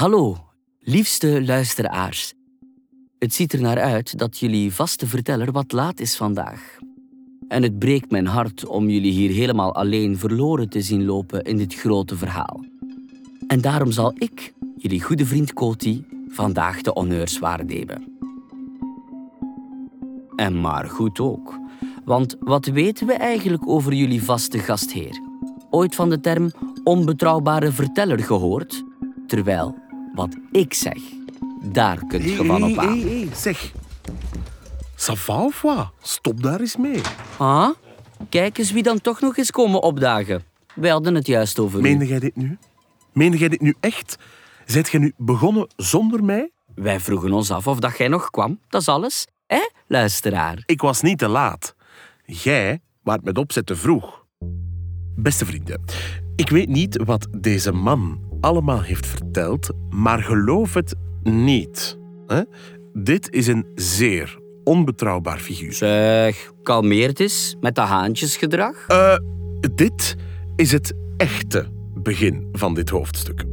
Hallo, liefste luisteraars. Het ziet er naar uit dat jullie vaste verteller wat laat is vandaag. En het breekt mijn hart om jullie hier helemaal alleen verloren te zien lopen in dit grote verhaal. En daarom zal ik, jullie goede vriend Koti, vandaag de honneurs waarnemen. En maar goed ook. Want wat weten we eigenlijk over jullie vaste gastheer? Ooit van de term onbetrouwbare verteller gehoord? Terwijl, wat ik zeg, daar kunt je van op aan. Zeg. Of wat? Stop daar eens mee. Ah, kijk eens wie dan toch nog is komen opdagen. Wij hadden het juist over. Meende jij dit nu? Meende jij dit nu echt? Zijt jij nu begonnen zonder mij? Wij vroegen ons af of dat jij nog kwam. Dat is alles. Hé, luisteraar? Ik was niet te laat. Jij waart met opzet te vroeg. Beste vrienden, ik weet niet wat deze man allemaal heeft verteld, maar geloof het niet. Hè? Dit is een zeer onbetrouwbaar figuur. Zeg, kalmeer het eens met dat haantjesgedrag. Eh, dit is het echte begin van dit hoofdstuk.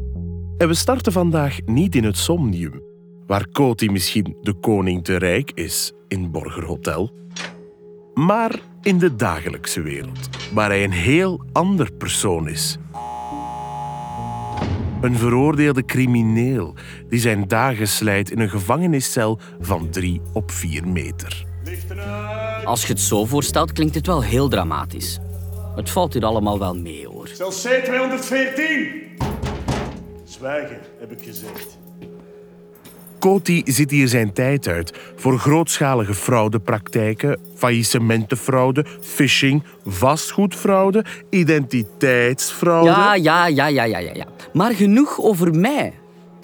En we starten vandaag niet in het Somnium, waar Coty misschien de koning te rijk is in Borger Hotel, maar in de dagelijkse wereld, waar hij een heel ander persoon is. Een veroordeelde crimineel die zijn dagen slijt in een gevangeniscel van drie op vier meter. Als je het zo voorstelt, klinkt het wel heel dramatisch. Het valt hier allemaal wel mee, hoor. Cel C214. Zwijgen, heb ik gezegd. Coty zit hier zijn tijd uit voor grootschalige fraudepraktijken, faillissementenfraude, phishing, vastgoedfraude, identiteitsfraude. Ja, ja, ja, ja, ja, ja. Maar genoeg over mij.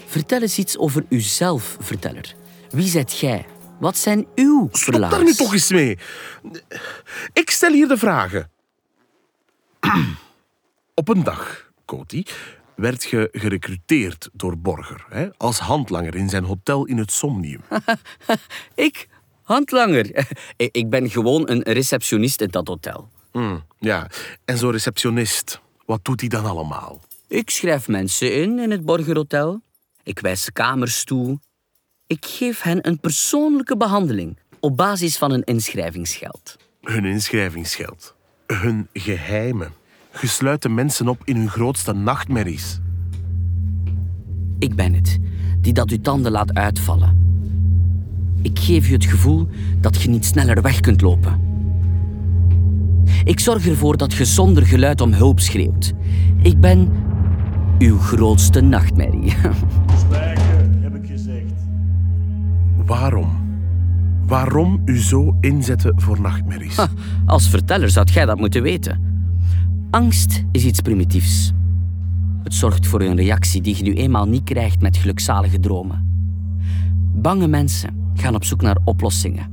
Vertel eens iets over uzelf, verteller. Wie zijt jij? Wat zijn uw Stop daar nu toch eens mee. Ik stel hier de vragen. Op een dag, Coty, werd je gerecruiteerd door Borger hè, als handlanger in zijn hotel in het Somnium. Ik? Handlanger. Ik ben gewoon een receptionist in dat hotel. Hmm, ja, en zo'n receptionist, wat doet hij dan allemaal? Ik schrijf mensen in in het Borgerhotel. Ik wijs kamers toe. Ik geef hen een persoonlijke behandeling op basis van een inschrijvingsgeld. Hun inschrijvingsgeld, hun geheimen. Je sluit de mensen op in hun grootste nachtmerries. Ik ben het, die dat uw tanden laat uitvallen. Ik geef je het gevoel dat je niet sneller weg kunt lopen. Ik zorg ervoor dat je zonder geluid om hulp schreeuwt. Ik ben uw grootste nachtmerrie. Zwijgen, heb ik gezegd. Waarom? Waarom u zo inzetten voor nachtmerries? Als verteller zou jij dat moeten weten. Angst is iets primitiefs. Het zorgt voor een reactie die je nu eenmaal niet krijgt met gelukzalige dromen. Bange mensen gaan op zoek naar oplossingen.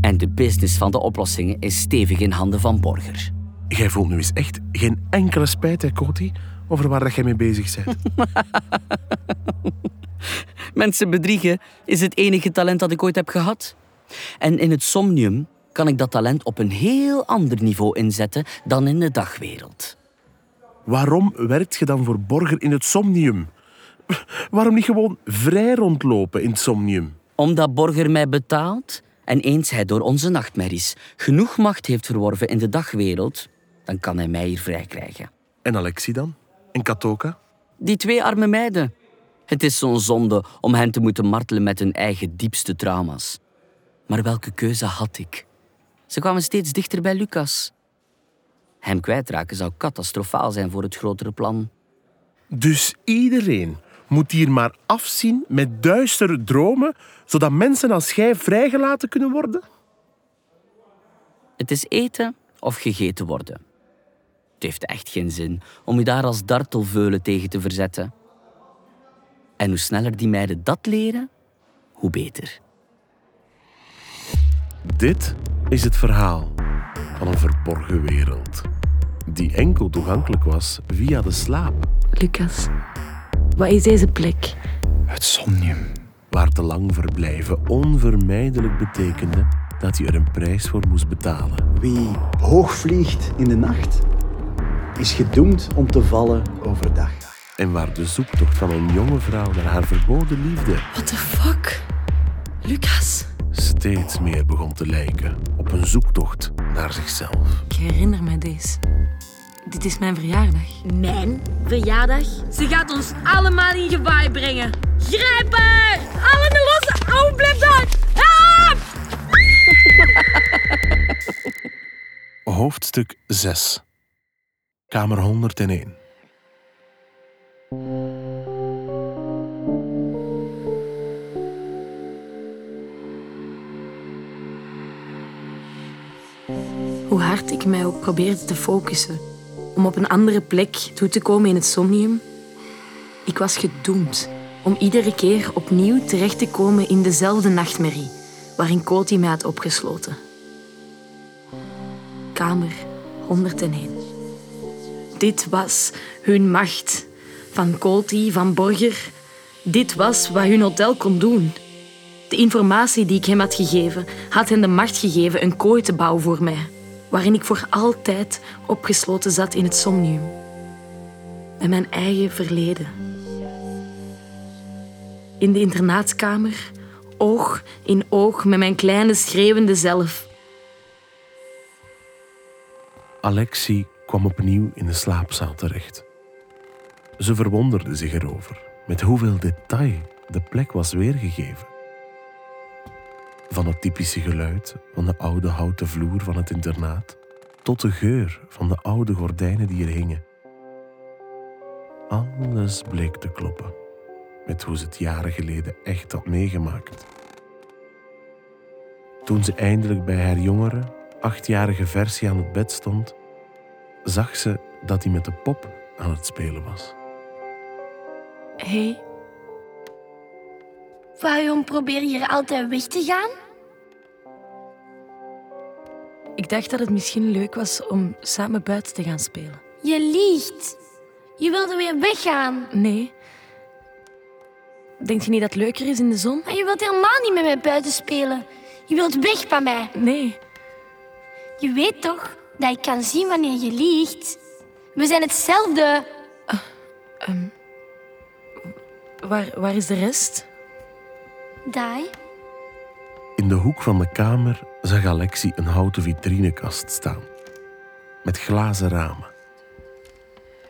En de business van de oplossingen is stevig in handen van Borger. Jij voelt nu eens echt geen enkele spijt, hè, Coty, over waar dat jij mee bezig bent. Mensen bedriegen is het enige talent dat ik ooit heb gehad. En in het somnium kan ik dat talent op een heel ander niveau inzetten dan in de dagwereld. Waarom werkt je dan voor Borger in het Somnium? Waarom niet gewoon vrij rondlopen in het Somnium? Omdat Borger mij betaalt en eens hij door onze nachtmerries genoeg macht heeft verworven in de dagwereld, dan kan hij mij hier vrij krijgen. En Alexi dan? En Katoka? Die twee arme meiden. Het is zo'n zonde om hen te moeten martelen met hun eigen diepste trauma's. Maar welke keuze had ik? Ze kwamen steeds dichter bij Lucas. Hem kwijtraken zou catastrofaal zijn voor het grotere plan. Dus iedereen moet hier maar afzien met duistere dromen, zodat mensen als jij vrijgelaten kunnen worden? Het is eten of gegeten worden. Het heeft echt geen zin om je daar als dartelveulen tegen te verzetten. En hoe sneller die meiden dat leren, hoe beter. Dit is het verhaal van een verborgen wereld, die enkel toegankelijk was via de slaap, Lucas, wat is deze plek? Het somnium. waar te lang verblijven onvermijdelijk betekende dat je er een prijs voor moest betalen. Wie hoog vliegt in de nacht, is gedoemd om te vallen overdag. En waar de zoektocht van een jonge vrouw naar haar verboden liefde What the fuck? Lucas? Steeds meer begon te lijken op een zoektocht naar zichzelf. Ik herinner me deze. Dit is mijn verjaardag. Mijn verjaardag? Ze gaat ons allemaal in gevaar brengen. Grijp haar! Allen losse! Oh, blijf daar! Help! Hoofdstuk 6 Kamer 101 Hoe hard ik mij ook probeerde te focussen om op een andere plek toe te komen in het somnium, ik was gedoemd om iedere keer opnieuw terecht te komen in dezelfde nachtmerrie waarin Koti mij had opgesloten. Kamer 101. Dit was hun macht. Van Koti, van Borger. Dit was wat hun hotel kon doen. De informatie die ik hem had gegeven, had hem de macht gegeven een kooi te bouwen voor mij, waarin ik voor altijd opgesloten zat in het somnium. En mijn eigen verleden. In de internaatskamer, oog in oog met mijn kleine schreeuwende zelf. Alexie kwam opnieuw in de slaapzaal terecht. Ze verwonderde zich erover met hoeveel detail de plek was weergegeven. Van het typische geluid van de oude houten vloer van het internaat tot de geur van de oude gordijnen die er hingen. Alles bleek te kloppen met hoe ze het jaren geleden echt had meegemaakt. Toen ze eindelijk bij haar jongere, achtjarige versie aan het bed stond, zag ze dat hij met de pop aan het spelen was. Hey, Waarom probeer je hier altijd weg te gaan? ik dacht dat het misschien leuk was om samen buiten te gaan spelen. Je liegt. Je wilde weer weggaan. Nee. Denk je niet dat het leuker is in de zon? Maar je wilt helemaal niet met mij buiten spelen. Je wilt weg van mij. Nee. Je weet toch dat ik kan zien wanneer je liegt? We zijn hetzelfde. Waar, waar is de rest? Dai, In de hoek van de kamer zag Alexie een houten vitrinekast staan, met glazen ramen.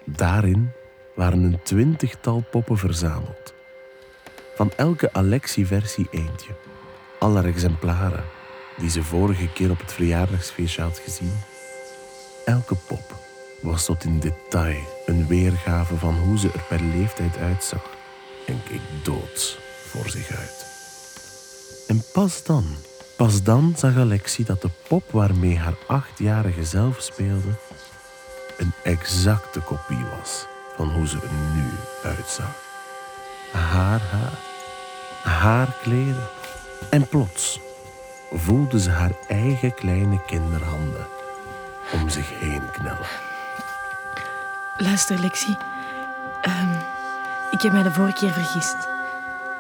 Daarin waren een twintigtal poppen verzameld. Van elke Alexie-versie eentje. Alle exemplaren die ze vorige keer op het verjaardagsfeestje had gezien. Elke pop was tot in detail een weergave van hoe ze er per leeftijd uitzag en keek doods voor zich uit. En pas dan, pas dan zag Alexie dat de pop waarmee haar achtjarige zelf speelde een exacte kopie was van hoe ze er nu uitzag. Haar haar, haar kleren. En plots voelde ze haar eigen kleine kinderhanden om zich heen knellen. Luister, Lexie. Ehm, ik heb mij de vorige keer vergist.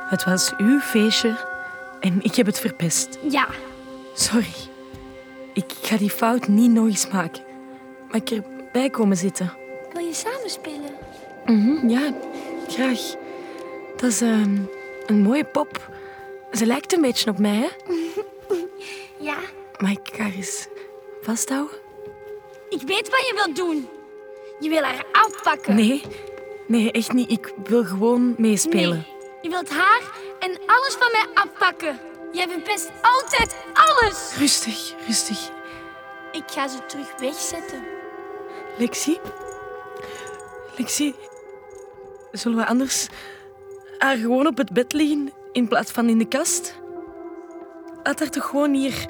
Het was uw feestje en ik heb het verpest. ja. Sorry. Ik ga die fout niet nog eens maken. Mag ik erbij komen zitten? Wil je samen spelen? Mhm, ja, graag. Dat is ehm, een mooie pop. Ze lijkt een beetje op mij, hè? Ja. Mag ik haar eens vasthouden? Ik weet wat je wilt doen. Je wil haar afpakken. Nee, nee, echt niet. Ik wil gewoon meespelen. Nee. Je wilt haar en alles van mij afpakken. Jij verpest altijd alles. Rustig, rustig. Ik ga ze terug wegzetten. Lexie? Lexie, zullen we anders haar gewoon op het bed liggen in plaats van in de kast? Laat haar toch gewoon hier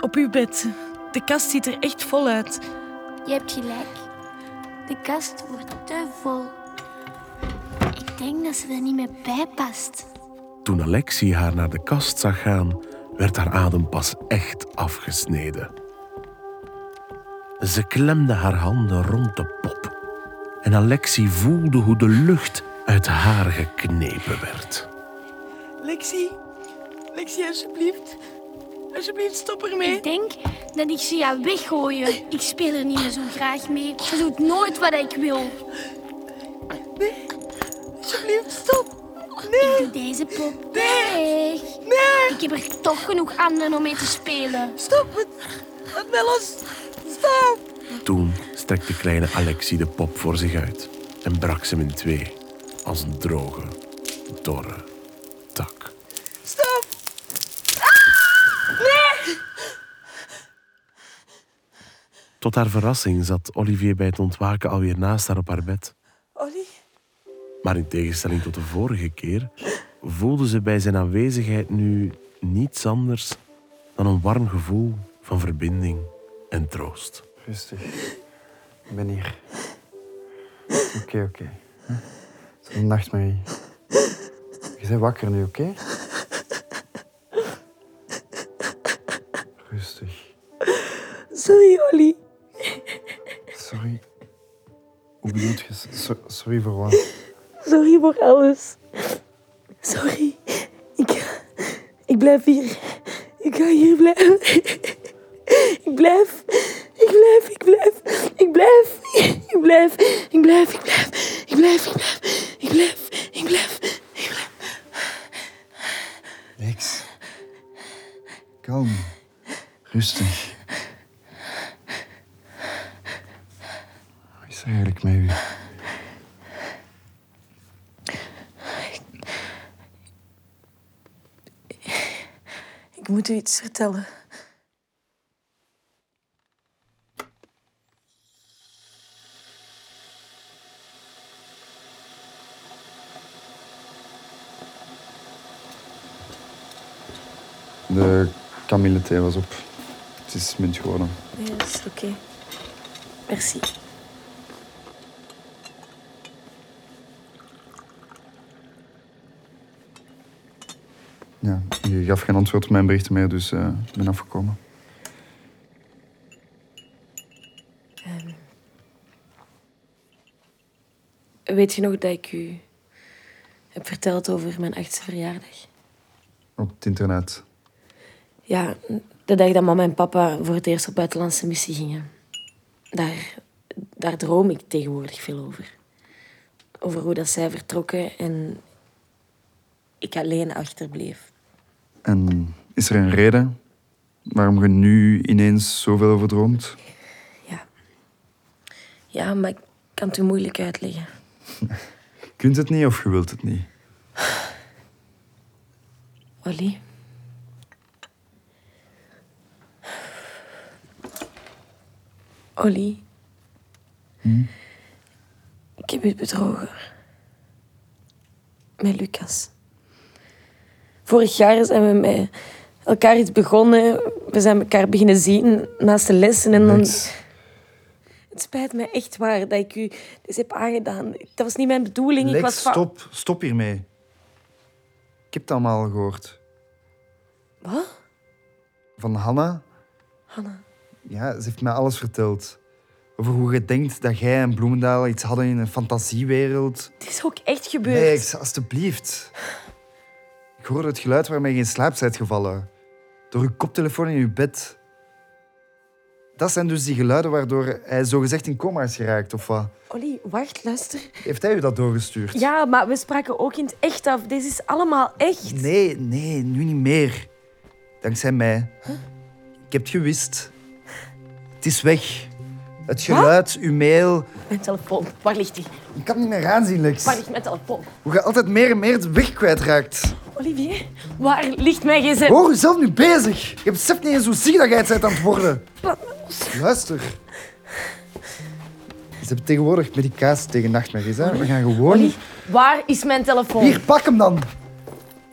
op uw bed. De kast ziet er echt vol uit. Je hebt gelijk. De kast wordt te vol. Ik denk dat ze er niet meer bij past. Toen Alexie haar naar de kast zag gaan, werd haar adem pas echt afgesneden. Ze klemde haar handen rond de pop en Alexie voelde hoe de lucht uit haar geknepen werd. Lexie, Lexie, alsjeblieft. Alsjeblieft, stop ermee. Ik denk dat ik ze ga weggooien. Ik speel er niet meer zo graag mee. Ze doet nooit wat ik wil. Alsjeblieft, stop. Ik doe deze pop weg. Nee, Ik heb er toch genoeg anderen om mee te spelen. stop het. Laat mij los. Stop. Toen strekte kleine Alexie de pop voor zich uit en brak ze hem in twee, als een droge, dorre tak. Stop. Tot haar verrassing zat Olivier bij het ontwaken alweer naast haar op haar bed. Maar in tegenstelling tot de vorige keer voelde ze bij zijn aanwezigheid nu niets anders dan een warm gevoel van verbinding en troost. Rustig. Ik ben hier. Oké, oké. Huh? Is een nachtmerrie. Je bent wakker nu, oké? Rustig. Sorry, Ollie. Sorry. Hoe bedoelt je? So- sorry voor wat? Sorry voor alles. Sorry. Ik, ik blijf hier. Ik ga hier blijven. Ik blijf. Ik blijf. Ik blijf. Ik blijf. Ik blijf. Ik blijf. Ik blijf. Ik blijf. Ik blijf. Ik blijf. Ik blijf. Ik blijf. Niks. Kalm. Rustig. Wat is er eigenlijk met u? Ik moet u iets vertellen. De kamillethee was op. Het is mint geworden. Nee, dat is oké. Merci. Ja, je gaf geen antwoord op mijn berichten meer, dus eh, ik ben afgekomen. Weet je nog dat ik u heb verteld over mijn achtste verjaardag? Op het internet. Ja, de dag dat mama en papa voor het eerst op buitenlandse missie gingen. Daar, daar droom ik tegenwoordig veel over. Over hoe dat zij vertrokken en ik alleen achterbleef. En is er een reden waarom je nu ineens zoveel over droomt? Ja. Ja, maar ik kan het u moeilijk uitleggen. Je kunt het niet of je wilt het niet. Ollie? Ollie? Ik heb u bedrogen. Met Lucas. Vorig jaar zijn we met elkaar iets begonnen. We zijn elkaar beginnen zien naast de lessen. En dan... Het spijt me echt waar dat ik u dit heb aangedaan. Dat was niet mijn bedoeling. ik Lex, was fa- stop. Stop hiermee. Ik heb het allemaal gehoord. Wat? Van Hanna. Hanna. Ja, ze heeft mij alles verteld. Over hoe je denkt dat jij en Bloemendaal iets hadden in een fantasiewereld. Het is ook echt gebeurd. Lex, alstublieft. Ik hoorde het geluid waarmee je in slaap bent gevallen. Door uw koptelefoon in uw bed. Dat zijn dus die geluiden waardoor hij zogezegd in coma is geraakt, of wat? Ollie, wacht, luister. Heeft hij u dat doorgestuurd? Ja, maar we spraken ook in het echt af. Dit is allemaal echt. Nee, nee, nu niet meer. Dankzij mij. Ik heb het gewist. Het is weg. Het geluid, uw mail. Mijn telefoon. Waar ligt die? Ik kan het niet meer aanzien, Lex. Waar ligt mijn telefoon? Hoe je altijd meer en meer de weg kwijtraakt. Olivier, waar ligt mijn gsm? Hoor jezelf nu bezig. Je beseft niet eens hoe ziek dat jij het bent aan het worden. Luister. Ze hebben tegenwoordig medicatie tegen nachtmerries. Hè? We gaan gewoon... Ollie, waar is mijn telefoon? Hier, pak hem dan.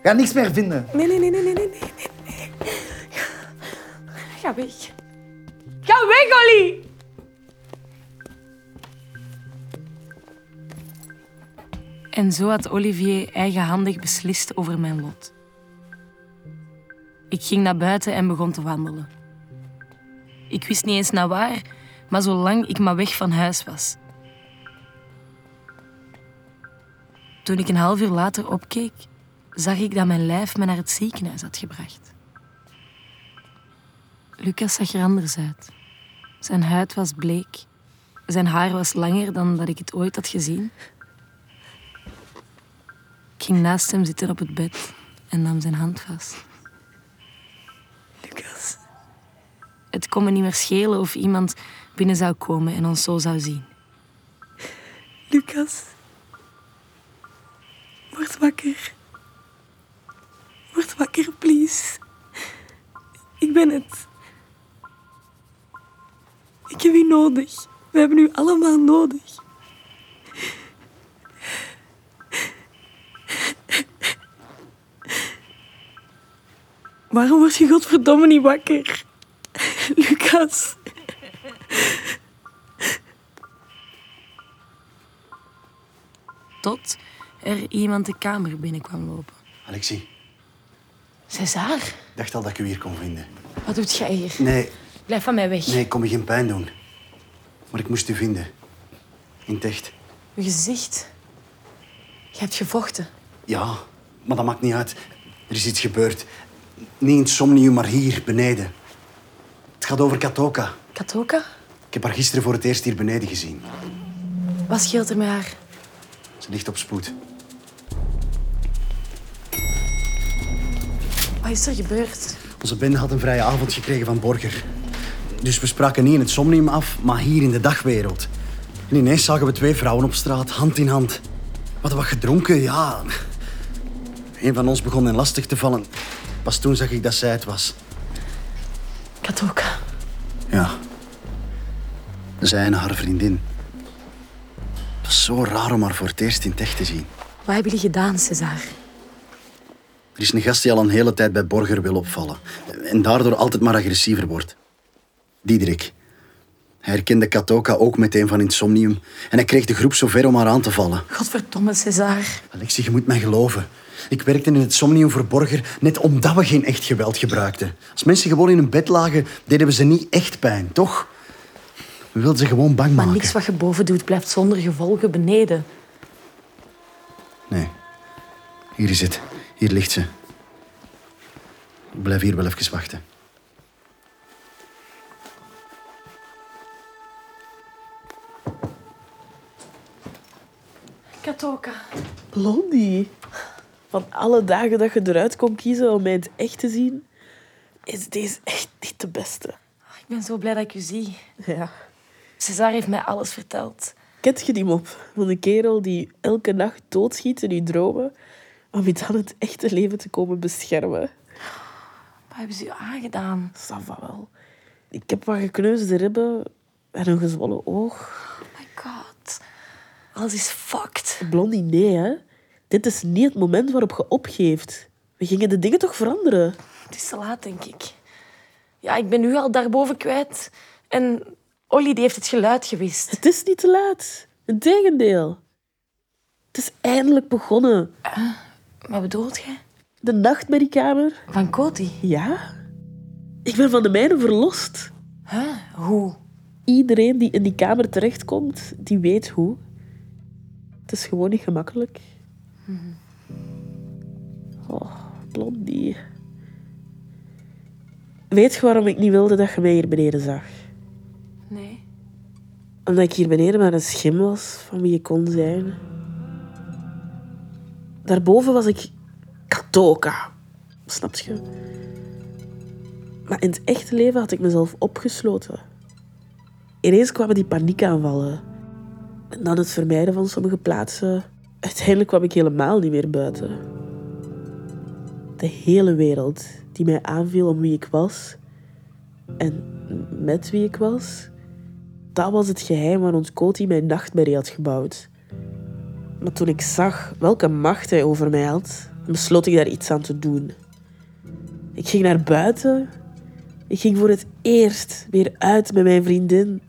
Ga niks meer vinden. Nee, nee, nee, nee, nee, nee, nee, nee. Ga weg. Ga weg, Ollie! En zo had Olivier eigenhandig beslist over mijn lot. Ik ging naar buiten en begon te wandelen. Ik wist niet eens naar waar, maar zolang ik maar weg van huis was. Toen ik een half uur later opkeek, zag ik dat mijn lijf me naar het ziekenhuis had gebracht. Lucas zag er anders uit. Zijn huid was bleek. Zijn haar was langer dan dat ik het ooit had gezien. Ik ging naast hem zitten op het bed en nam zijn hand vast. Lucas. Het kon me niet meer schelen of iemand binnen zou komen en ons zo zou zien. Lucas. Word wakker. Word wakker, please. Ik ben het. Ik heb u nodig. We hebben u allemaal nodig. Waarom word je godverdomme niet wakker? Lucas. Tot er iemand de kamer binnenkwam lopen. Alexie, César, ik dacht al dat ik u hier kon vinden. wat doet jij hier? Nee, Blijf van mij weg. nee, ik kon me geen pijn doen. Maar ik moest u vinden. In het echt. Uw gezicht. Je hebt gevochten. Ja, maar dat maakt niet uit. Er is iets gebeurd. Niet in het Somnium, maar hier, beneden. Het gaat over Katoka. Katoka? Ik heb haar gisteren voor het eerst hier beneden gezien. Wat scheelt er met haar? Ze ligt op spoed. Wat is er gebeurd? Onze bende had een vrije avond gekregen van Borger. Dus we spraken niet in het Somnium af, maar hier in de dagwereld. En ineens zagen we twee vrouwen op straat, hand in hand. We hadden wat gedronken, ja. Een van ons begon hen lastig te vallen. Pas toen zag ik dat zij het was. Katoka. Ja. Zij en haar vriendin. Het was zo raar om haar voor het eerst in het echt te zien. Wat hebben jullie gedaan, César? Er is een gast die al een hele tijd bij Borger wil opvallen. En daardoor altijd maar agressiever wordt. Diederik. Hij herkende Katoka ook meteen van Insomnium. En hij kreeg de groep zover om haar aan te vallen. Godverdomme, César. Alexie, je moet mij geloven. Ik werkte in het Somnium voor Borger net omdat we geen echt geweld gebruikten. Als mensen gewoon in hun bed lagen, deden we ze niet echt pijn, toch? We wilden ze gewoon bang Maar maken. niks wat je boven doet blijft zonder gevolgen beneden. Nee. Hier is het. Hier ligt ze. Ik blijf hier wel even wachten. Katoka. Blondie. Van alle dagen dat je eruit kon kiezen om mij in het echt te zien, is deze echt niet de beste. Ik ben zo blij dat ik u zie. Ja. César heeft mij alles verteld. Kent je die mop van een kerel die elke nacht doodschiet in je dromen om je dan het echte leven te komen beschermen? Wat hebben ze u aangedaan? Ça va wel. Ik heb wat gekneusde ribben en een gezwollen oog. Oh my god. Alles is fucked. Blondie, nee hè. Dit is niet het moment waarop je opgeeft. We gingen de dingen toch veranderen? Het is te laat, denk ik. Ja, ik ben nu al daarboven kwijt. En Olly die heeft het geluid gewist. Het is niet te laat. Integendeel. Het is eindelijk begonnen. Wat bedoelt je? De nachtmerriekamer. Van Coty? Ja. Ik ben van de mijne verlost. Huh? Hoe? Iedereen die in die kamer terechtkomt, die weet hoe. Het is gewoon niet gemakkelijk. Oh, blondie. Weet je waarom ik niet wilde dat je mij hier beneden zag? Nee. Omdat ik hier beneden maar een schim was van wie je kon zijn. Daarboven was ik Katoka. Snap je? Maar in het echte leven had ik mezelf opgesloten. Ineens kwamen die paniekaanvallen. En dan het vermijden van sommige plaatsen. Uiteindelijk kwam ik helemaal niet meer buiten. De hele wereld die mij aanviel om wie ik was. En met wie ik was. Dat was het geheim waar ons Coty mijn nachtmerrie had gebouwd. Maar toen ik zag welke macht hij over mij had, besloot ik daar iets aan te doen. Ik ging naar buiten. Ik ging voor het eerst weer uit met mijn vriendin.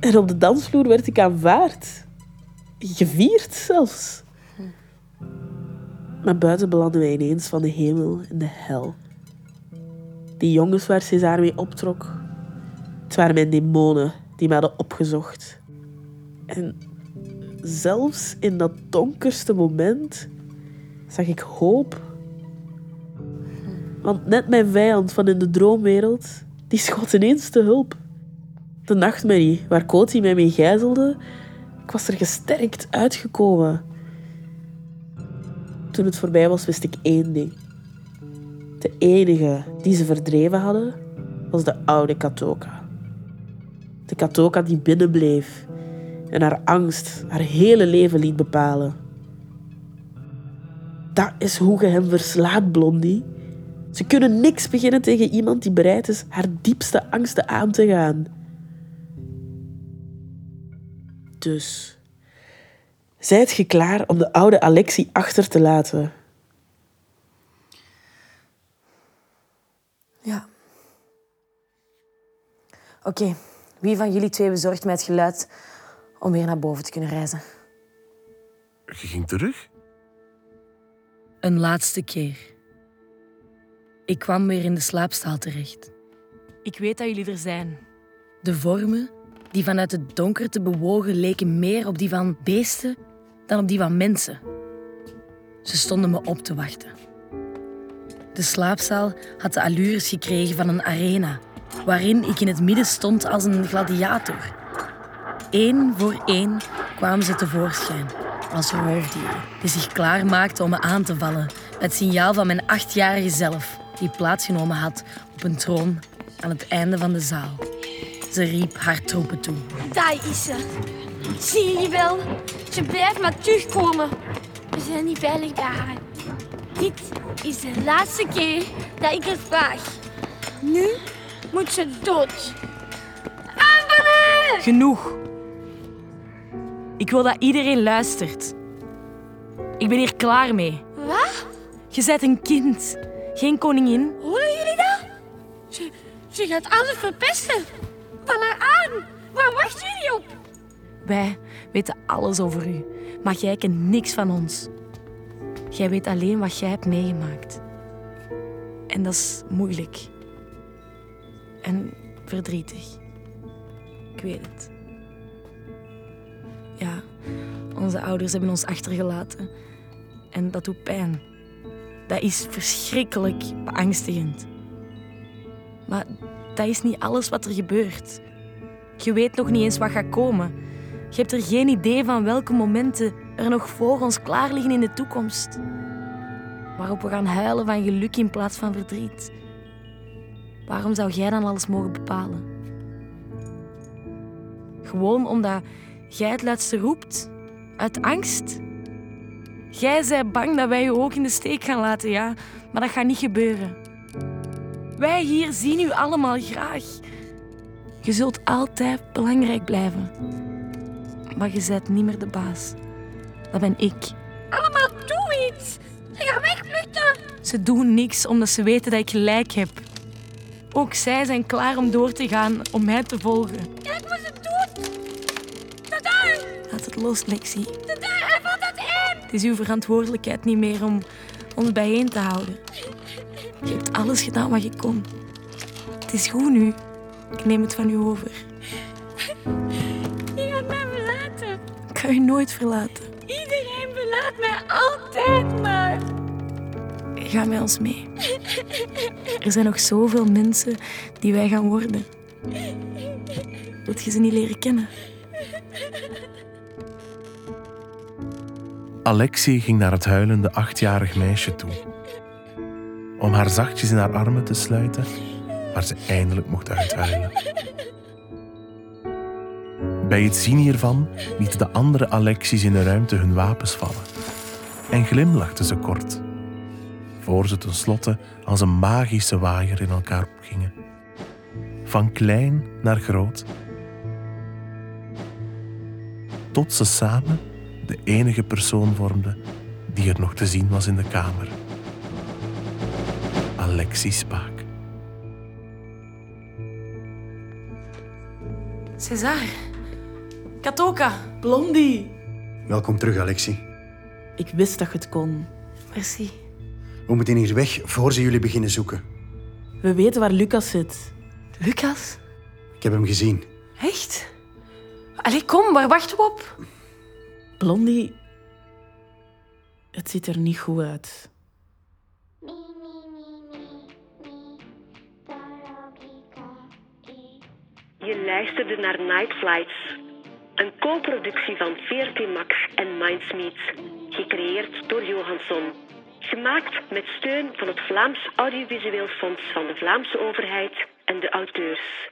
En op de dansvloer werd ik aanvaard. Gevierd zelfs. Maar buiten belanden wij ineens van de hemel in de hel. Die jongens waar César mee optrok, het waren mijn demonen die me hadden opgezocht. En zelfs in dat donkerste moment zag ik hoop. Want net mijn vijand van in de droomwereld, die schoot ineens te hulp. De nachtmerrie waar Coty mij mee gijzelde, ik was er gesterkt uitgekomen. toen het voorbij was, wist ik één ding. De enige die ze verdreven hadden, was de oude Katoka. De Katoka die binnenbleef en haar angst haar hele leven liet bepalen. Dat is hoe je hem verslaat, Blondie. Ze kunnen niks beginnen tegen iemand die bereid is haar diepste angsten aan te gaan. Dus, zijt je klaar om de oude Alexie achter te laten? Ja. Oké, wie van jullie twee bezorgt mij het geluid om weer naar boven te kunnen reizen? Je ging terug? Een laatste keer. Ik kwam weer in de slaapzaal terecht. Ik weet dat jullie er zijn. De vormen die vanuit het donker te bewogen leken meer op die van beesten dan op die van mensen. Ze stonden me op te wachten. De slaapzaal had de allures gekregen van een arena, waarin ik in het midden stond als een gladiator. Eén voor één kwamen ze tevoorschijn, als roofdieren, die zich klaarmaakten om me aan te vallen, met signaal van mijn achtjarige zelf, die plaatsgenomen had op een troon aan het einde van de zaal. Ze riep haar troepen toe. Daar is ze. Zie je wel? Ze blijft maar terugkomen. We zijn niet veilig bij haar. Dit is de laatste keer dat ik het vraag. Nu moet ze dood. Aanvallen! Genoeg. Ik wil dat iedereen luistert. Ik ben hier klaar mee. Wat? Je bent een kind, geen koningin. Horen jullie dat? Ze, ze gaat alles verpesten. Aan. Waar wachten jullie op? Wij weten alles over u, maar jij kent niks van ons. Jij weet alleen wat jij hebt meegemaakt. En dat is moeilijk. En verdrietig. Ik weet het. Ja, onze ouders hebben ons achtergelaten. En dat doet pijn. Dat is verschrikkelijk beangstigend. Maar dat is niet alles wat er gebeurt. Je weet nog niet eens wat gaat komen. Je hebt er geen idee van welke momenten er nog voor ons klaar liggen in de toekomst. Waarop we gaan huilen van geluk in plaats van verdriet. Waarom zou jij dan alles mogen bepalen? Gewoon omdat jij het luidste roept? Uit angst? Jij bent bang dat wij je ook in de steek gaan laten, ja? Maar dat gaat niet gebeuren. Wij hier zien u allemaal graag. Je zult altijd belangrijk blijven. Maar je bent niet meer de baas. Dat ben ik. Allemaal doe iets. Ze gaan wegvluchten. Ze doen niks omdat ze weten dat ik gelijk heb. Ook zij zijn klaar om door te gaan, om mij te volgen. Kijk wat ze doet. Tada! Laat het los, Lexi. Tada! Hij valt uiteen. Het is uw verantwoordelijkheid niet meer om ons bijeen te houden. Alles gedaan wat je kon. Het is goed nu. Ik neem het van u over. Je gaat mij verlaten. Ik ga u nooit verlaten. Iedereen verlaat mij altijd maar. Ga met ons mee. Er zijn nog zoveel mensen die wij gaan worden. Wilt je ze niet leren kennen? Alexie ging naar het huilende achtjarig meisje toe. Om haar zachtjes in haar armen te sluiten, waar ze eindelijk mocht uithuilen. Bij het zien hiervan lieten de andere Alexi's in de ruimte hun wapens vallen. En glimlachten ze kort, voor ze tenslotte als een magische waaier in elkaar opgingen. Van klein naar groot. Tot ze samen de enige persoon vormden die er nog te zien was in de kamer. Alexie Spaak. César. Katoka. Blondie. Welkom terug, Alexie. Ik wist dat je het kon. Merci. We moeten hier weg voor ze jullie beginnen zoeken. We weten waar Lucas zit. Lucas? Ik heb hem gezien. Echt? Allee, kom, waar wachten we op? Blondie. Het ziet er niet goed uit. Je luisterde naar Night Flights, een co-productie van VRT Max en Mindsmeet. gecreëerd door Johansson. Gemaakt met steun van het Vlaams Audiovisueel Fonds van de Vlaamse overheid en de auteurs.